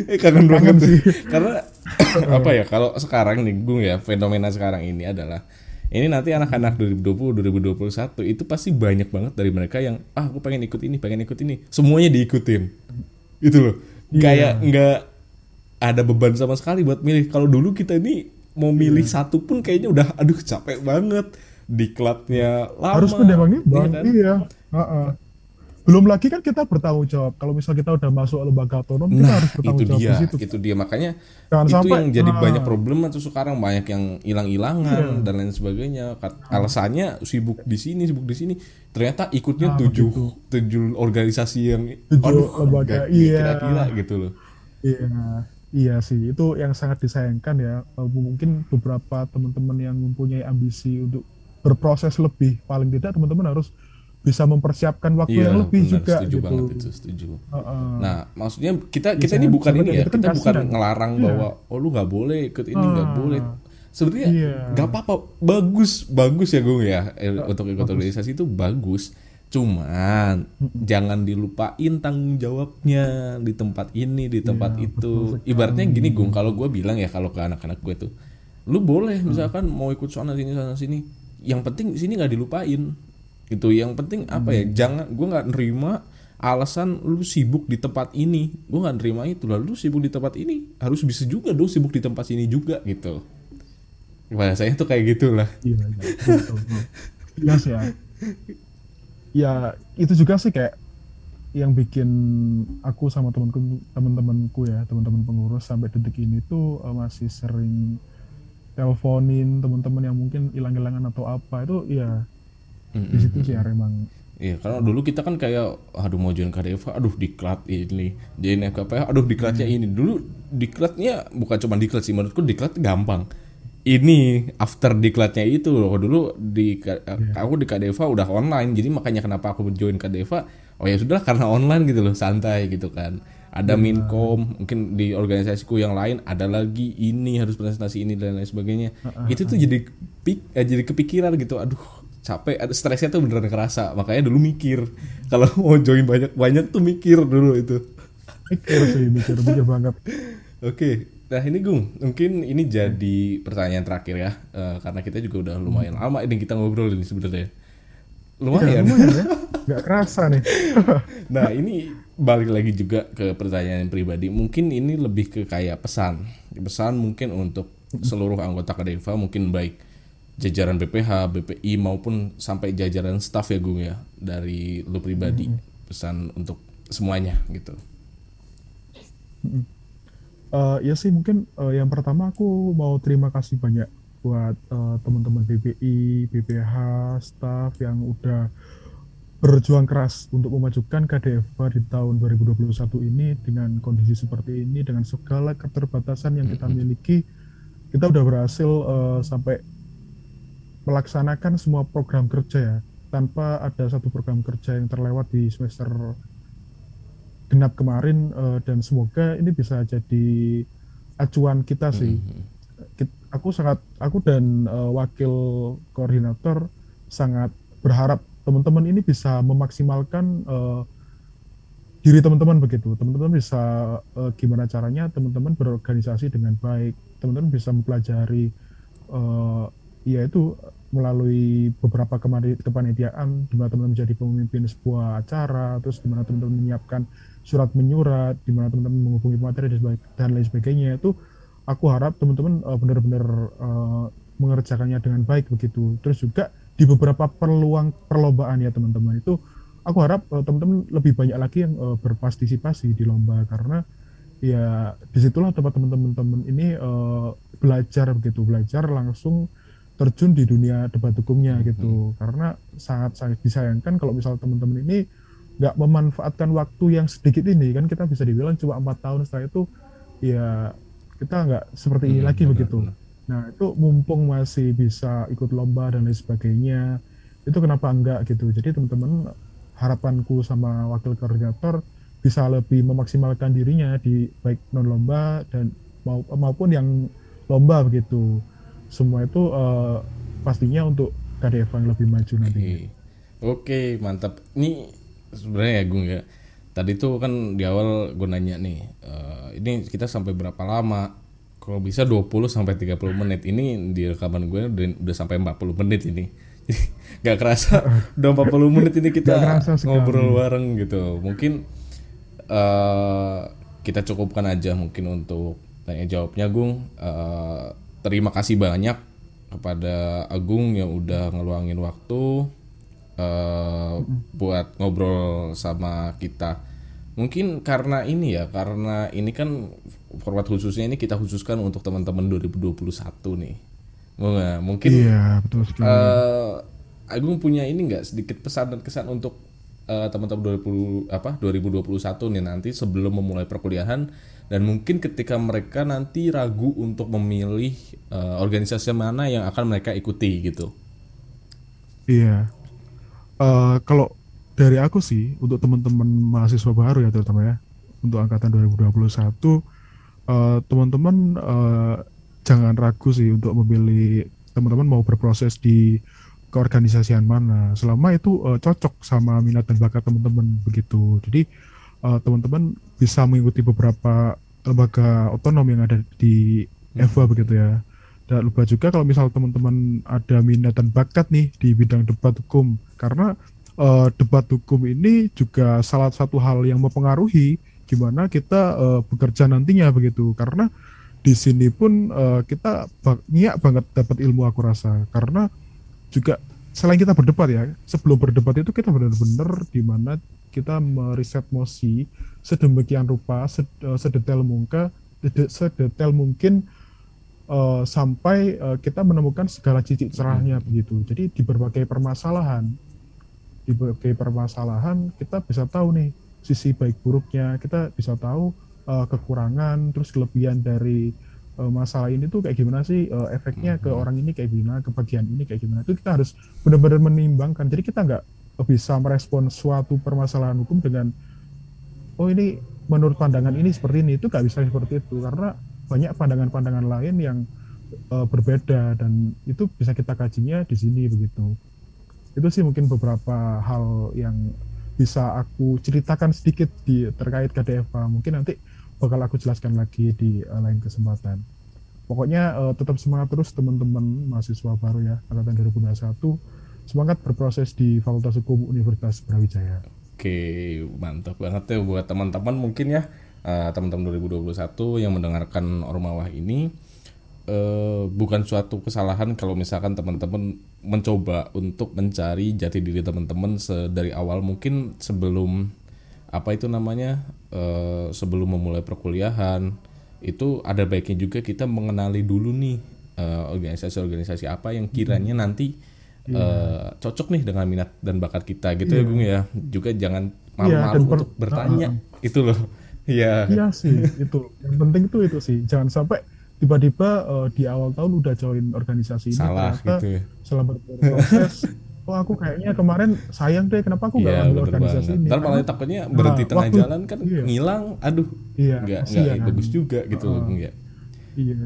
Speaker 1: Eh, kangen banget
Speaker 2: sih.
Speaker 1: Karena apa ya kalau sekarang nih gue ya fenomena sekarang ini adalah ini nanti anak-anak 2020 2021 itu pasti banyak banget dari mereka yang ah aku pengen ikut ini pengen ikut ini semuanya diikutin itu loh
Speaker 2: Iya.
Speaker 1: kayak nggak ada beban sama sekali buat milih kalau dulu kita ini mau milih
Speaker 2: Iya.
Speaker 1: satu pun kayaknya udah aduh capek banget diklatnya lama
Speaker 2: harus mendewangi
Speaker 1: iya
Speaker 2: bang
Speaker 1: kan?
Speaker 2: iya Heeh. Belum lagi kan kita bertanggung jawab kalau misal kita udah masuk lembaga otonom kita
Speaker 1: Nah,
Speaker 2: harus bertanggung
Speaker 1: itu
Speaker 2: jawab
Speaker 1: dia,
Speaker 2: di situ
Speaker 1: itu dia makanya
Speaker 2: Jangan
Speaker 1: itu
Speaker 2: sampai,
Speaker 1: yang jadi
Speaker 2: nah.
Speaker 1: banyak problem tuh sekarang banyak yang hilang-hilangan
Speaker 2: Iya.
Speaker 1: dan lain sebagainya. Kat- Alasannya sibuk di sini, sibuk di sini. Ternyata ikutnya
Speaker 2: Nah,
Speaker 1: tujuh
Speaker 2: begitu.
Speaker 1: tujuh organisasi yang
Speaker 2: Tujuh lembaga,
Speaker 1: nggak- nggak
Speaker 2: iya.
Speaker 1: kira-kira gitu loh.
Speaker 2: Iya, iya sih. Itu yang sangat disayangkan ya. Eh, Mungkin beberapa teman-teman yang mempunyai ambisi untuk berproses lebih, paling tidak teman-teman harus bisa mempersiapkan waktu yang lebih
Speaker 1: benar,
Speaker 2: juga
Speaker 1: setuju
Speaker 2: gitu.
Speaker 1: banget itu, setuju.
Speaker 2: Heeh.
Speaker 1: Nah, maksudnya kita
Speaker 2: Iya,
Speaker 1: kita ini
Speaker 2: jangan
Speaker 1: bukan ini ya,
Speaker 2: itu kan
Speaker 1: kita bukan
Speaker 2: kasihan.
Speaker 1: ngelarang
Speaker 2: Iya.
Speaker 1: bahwa oh lu nggak boleh ikut ini nggak
Speaker 2: Ah.
Speaker 1: boleh. Sebenarnya
Speaker 2: Iya.
Speaker 1: nggak apa-apa, bagus bagus ya gue ya eh, untuk ikut
Speaker 2: bagus.
Speaker 1: organisasi itu bagus. Cuman jangan dilupain tanggung jawabnya di tempat ini di tempat
Speaker 2: Iya,
Speaker 1: itu. Ibaratnya gini gung, kalau gue bilang ya kalau ke anak-anak gue tuh, lu boleh misalkan mau ikut sana sini sana sini. Yang penting di sini nggak dilupain itu yang penting apa ya? Jangan gue nggak nerima alasan lu sibuk di tempat ini. Gue nggak nerima itu. Lalu lu sibuk di tempat ini harus bisa juga dong sibuk di tempat ini juga gitu. Bahasanya tuh kayak gitulah.
Speaker 2: Iya, iya. Iya ya. Ya itu juga sih kayak yang bikin aku sama temanku teman-temanku ya teman-teman pengurus sampai detik ini tuh eh, masih sering teleponin teman-teman yang mungkin hilang-hilangan atau apa. Itu ya di situ sih ya emang
Speaker 1: Iya, karena dulu kita kan kayak aduh mau join KDV, aduh diklat ini, join FKP, aduh diklatnya ini. Dulu diklatnya bukan cuma diklat sih, menurutku diklat gampang. Ini after diklatnya itu loh. Dulu di aku di KDV udah online, jadi makanya kenapa aku join KDV? Oh ya sudah karena online gitu loh, santai gitu kan. Ada minkom, mungkin di organisasiku yang lain ada lagi ini harus presentasi ini dan lain sebagainya. Itu tuh jadi pik, eh, jadi kepikiran gitu. Aduh, capek ada stresnya tuh beneran kerasa. Makanya dulu mikir kalau mau join banyak banyak tuh mikir dulu itu.
Speaker 2: Mikir mikir banget.
Speaker 1: Oke nah ini Gung mungkin ini jadi pertanyaan terakhir ya uh, karena kita juga udah lumayan hmm. lama ini kita ngobrol ini sebenarnya. Lumayan. Ya, lumayan ya.
Speaker 2: Nggak kerasa nih.
Speaker 1: Nah ini balik lagi juga ke pertanyaan pribadi. Mungkin ini lebih ke kayak pesan. Pesan mungkin untuk seluruh anggota Kadeva mungkin baik jajaran BPH, BPI maupun sampai jajaran staff ya Gung ya dari lu pribadi mm -hmm. pesan untuk semuanya gitu.
Speaker 2: Mm -hmm. uh, ya sih mungkin uh, yang pertama aku mau terima kasih banyak buat uh, teman-teman BPI, BPH, staff yang udah berjuang keras untuk memajukan KDFA di tahun 2021 ini dengan kondisi seperti ini dengan segala keterbatasan yang kita miliki kita udah berhasil uh, sampai melaksanakan semua program kerja ya tanpa ada satu program kerja yang terlewat di semester genap kemarin uh, dan semoga ini bisa jadi acuan kita sih. Mm -hmm. Aku sangat aku dan uh, wakil koordinator sangat berharap teman-teman ini bisa memaksimalkan uh, diri teman-teman begitu. Teman-teman bisa uh, gimana caranya teman-teman berorganisasi dengan baik. Teman-teman bisa mempelajari uh, ya itu melalui beberapa kepanitiaan di mana teman-teman menjadi pemimpin sebuah acara terus di mana teman-teman menyiapkan surat menyurat di mana teman-teman menghubungi materi dan lain sebagainya. Itu aku harap teman-teman uh, benar-benar uh, mengerjakannya dengan baik begitu. Terus juga di beberapa peluang perlombaan ya teman-teman. Itu aku harap uh, teman-teman lebih banyak lagi yang berpartisipasi di lomba karena ya di situlah tempat teman-teman ini uh, belajar begitu belajar langsung terjun di dunia debat hukumnya hmm. gitu. karena sangat sangat disayangkan kalau misal teman-teman ini nggak memanfaatkan waktu yang sedikit ini. Kan kita bisa dibilang cuma empat tahun setelah itu ya kita nggak seperti ini hmm, lagi benar, begitu. benar. nah itu mumpung masih bisa ikut lomba dan lain sebagainya itu kenapa enggak gitu. Jadi teman-teman harapanku sama wakil koordinator bisa lebih memaksimalkan dirinya di baik non lomba dan maupun yang lomba begitu semua itu uh, pastinya untuk KDF yang lebih maju nanti. Oke,
Speaker 1: okay, mantap. Ini sebenarnya ya Gung ya. Tadi tuh kan di awal gue nanya nih, uh, ini kita sampai berapa lama? Kalau bisa 20 sampai 30 menit. Ini di rekaman gue udah, udah sampai 40 menit ini. Gak kerasa udah 40 menit ini kita ngobrol bareng gitu. Mungkin uh, kita cukupkan aja mungkin untuk tanya jawabnya Gung. Uh, terima kasih banyak kepada Agung yang udah ngeluangin waktu uh, buat ngobrol sama kita. Mungkin karena ini ya, karena ini kan format khususnya ini kita khususkan untuk teman-teman 2021 nih. Mungkin
Speaker 2: iya, betul sekali. Uh,
Speaker 1: Agung punya ini nggak sedikit pesan dan kesan untuk uh, teman-teman 20 apa 2021 nih nanti sebelum memulai perkuliahan dan mungkin ketika mereka nanti ragu untuk memilih uh, organisasi mana yang akan mereka ikuti gitu.
Speaker 2: Iya. Uh, kalau dari aku sih untuk teman-teman mahasiswa baru ya terutama ya untuk angkatan 2021 uh, teman-teman uh, jangan ragu sih untuk memilih teman-teman mau berproses di keorganisasian mana selama itu uh, cocok sama minat dan bakat teman-teman begitu. Jadi uh, teman-teman bisa mengikuti beberapa lembaga otonom yang ada di EVA hmm. begitu ya. Dan lupa juga kalau misal teman-teman ada minat dan bakat nih di bidang debat hukum karena uh, debat hukum ini juga salah satu hal yang mempengaruhi gimana kita uh, bekerja nantinya begitu karena di sini pun uh, kita banyak banget dapat ilmu aku rasa karena juga selain kita berdebat ya sebelum berdebat itu kita benar-benar di mana kita meriset mosi sedemikian rupa, eh, sedetail mungkin, sedetail mungkin uh, sampai uh, kita menemukan segala titik cerahnya hmm. begitu. Jadi di berbagai permasalahan, di berbagai permasalahan kita bisa tahu nih sisi baik buruknya, kita bisa tahu uh, kekurangan, terus kelebihan dari uh, masalah ini tuh kayak gimana sih uh, efeknya ke hmm. orang ini kayak gimana, ke bagian ini kayak gimana. Itu kita harus benar-benar menimbangkan. Jadi kita nggak bisa merespon suatu permasalahan hukum dengan oh ini menurut pandangan ini seperti ini itu nggak bisa seperti itu karena banyak pandangan-pandangan lain yang uh, berbeda dan itu bisa kita kajinya di sini begitu. Itu sih mungkin beberapa hal yang bisa aku ceritakan sedikit di terkait KDFA. Mungkin nanti bakal aku jelaskan lagi di uh, lain kesempatan. Pokoknya uh, tetap semangat terus teman-teman mahasiswa baru ya angkatan 2021. Semangat berproses di Fakultas Hukum Universitas Brawijaya.
Speaker 1: Oke, mantap banget ya buat teman-teman mungkin ya uh, teman-teman 2021 yang mendengarkan Ormawah ini uh, bukan suatu kesalahan kalau misalkan teman-teman mencoba untuk mencari jati diri teman-teman dari awal mungkin sebelum apa itu namanya uh, sebelum memulai perkuliahan itu ada baiknya juga kita mengenali dulu nih organisasi-organisasi uh, apa yang kiranya hmm. nanti yeah. Iya. uh, cocok nih dengan minat dan bakat kita gitu yeah. ya Gung ya juga jangan iya, malu-malu yeah, untuk bertanya uh, itu loh Iya.
Speaker 2: Iya sih, itu. Yang penting itu itu sih. Jangan sampai tiba-tiba uh, di awal tahun udah join organisasi ini
Speaker 1: Salah gitu ya.
Speaker 2: selama proses oh aku kayaknya kemarin sayang deh kenapa aku nggak
Speaker 1: yeah, ambil organisasi banget. ini? Ntar malah takutnya berhenti nah, tengah waktu, jalan kan iya. ngilang aduh iya, nggak nggak kan. bagus juga gitu uh, loh ya
Speaker 2: iya.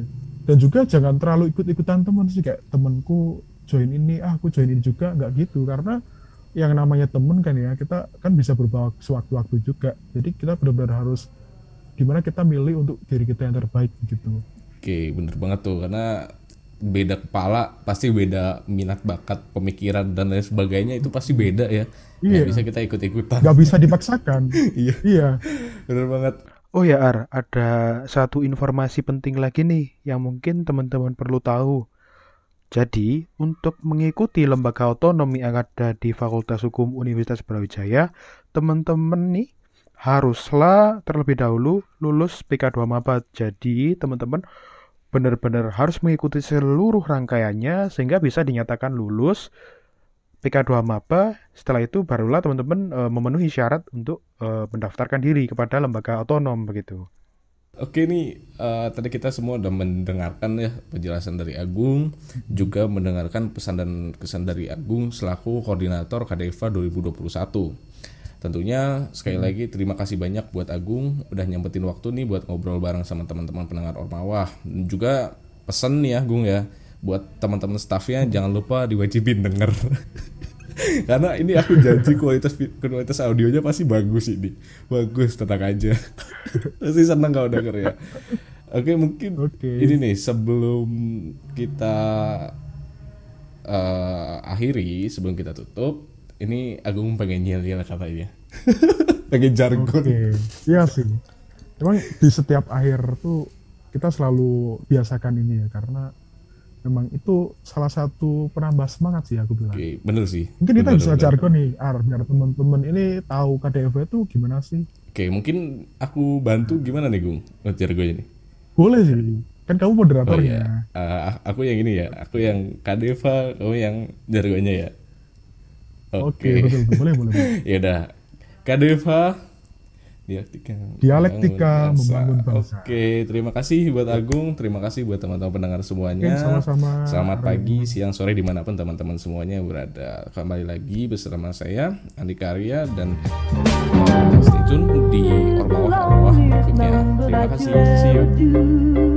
Speaker 2: Dan juga jangan terlalu ikut-ikutan teman sih kayak temanku join ini ah aku join ini juga nggak gitu. Karena yang namanya temen kan ya kita kan bisa berubah sewaktu-waktu juga. Jadi kita benar-benar harus gimana kita milih untuk diri kita yang terbaik gitu.
Speaker 1: Oke bener banget tuh. Karena beda kepala pasti beda minat bakat pemikiran dan lain sebagainya itu pasti beda ya iya. Gak bisa kita ikut-ikutan
Speaker 2: nggak bisa dipaksakan
Speaker 1: iya iya bener banget
Speaker 3: Oh ya Ar, ada satu informasi penting lagi nih yang mungkin teman-teman perlu tahu. Jadi, untuk mengikuti lembaga otonomi yang ada di Fakultas Hukum Universitas Brawijaya, teman-teman nih haruslah terlebih dahulu lulus PK2 MAPA. Jadi, teman-teman benar-benar harus mengikuti seluruh rangkaiannya sehingga bisa dinyatakan lulus PK2 MAPA. Setelah itu barulah teman-teman e, memenuhi syarat untuk e, mendaftarkan diri kepada lembaga otonom begitu.
Speaker 1: Oke nih uh, tadi kita semua udah mendengarkan ya penjelasan dari Agung juga mendengarkan pesan dan kesan dari Agung selaku koordinator KDEVA 2021. Tentunya sekali hmm. lagi terima kasih banyak buat Agung udah nyempetin waktu nih buat ngobrol bareng sama teman-teman pendengar Ormawah. Juga pesan nih ya Agung ya buat teman-teman staffnya jangan lupa diwajibin denger. karena ini aku janji kualitas kualitas audionya pasti bagus ini bagus tenang aja pasti seneng kalau denger ya oke mungkin okay. ini nih sebelum kita uh, akhiri sebelum kita tutup ini Agung pengen nyel-nyel katanya pengen jargon okay.
Speaker 2: iya sih emang di setiap akhir tuh kita selalu biasakan ini ya karena memang itu salah satu penambah semangat sih aku bilang.
Speaker 1: Oke, bener sih.
Speaker 2: Mungkin
Speaker 1: kita
Speaker 2: bener, bisa jargon nih, Ar, biar teman-teman ini tahu KDV itu gimana sih.
Speaker 1: Oke, mungkin aku bantu gimana nih, Gung, jargonnya nih.
Speaker 2: Boleh sih. Kan kamu moderatornya. Oh, iya.
Speaker 1: uh, aku yang ini ya, aku yang KDV, kamu yang jargonnya ya.
Speaker 2: Oke, okay. okay, betul, betul. Boleh, boleh. boleh.
Speaker 1: ya udah. KDV
Speaker 2: Dialektika. Dialektika membangun bangsa.
Speaker 1: Oke, terima kasih buat Agung, terima kasih buat teman-teman pendengar semuanya.
Speaker 2: sama-sama.
Speaker 1: Selamat pagi, siang, sore di mana pun teman-teman semuanya berada. Kembali lagi bersama saya Andi Karya dan stay tune di Ormawah Ormawah berikutnya. Terima kasih, see you.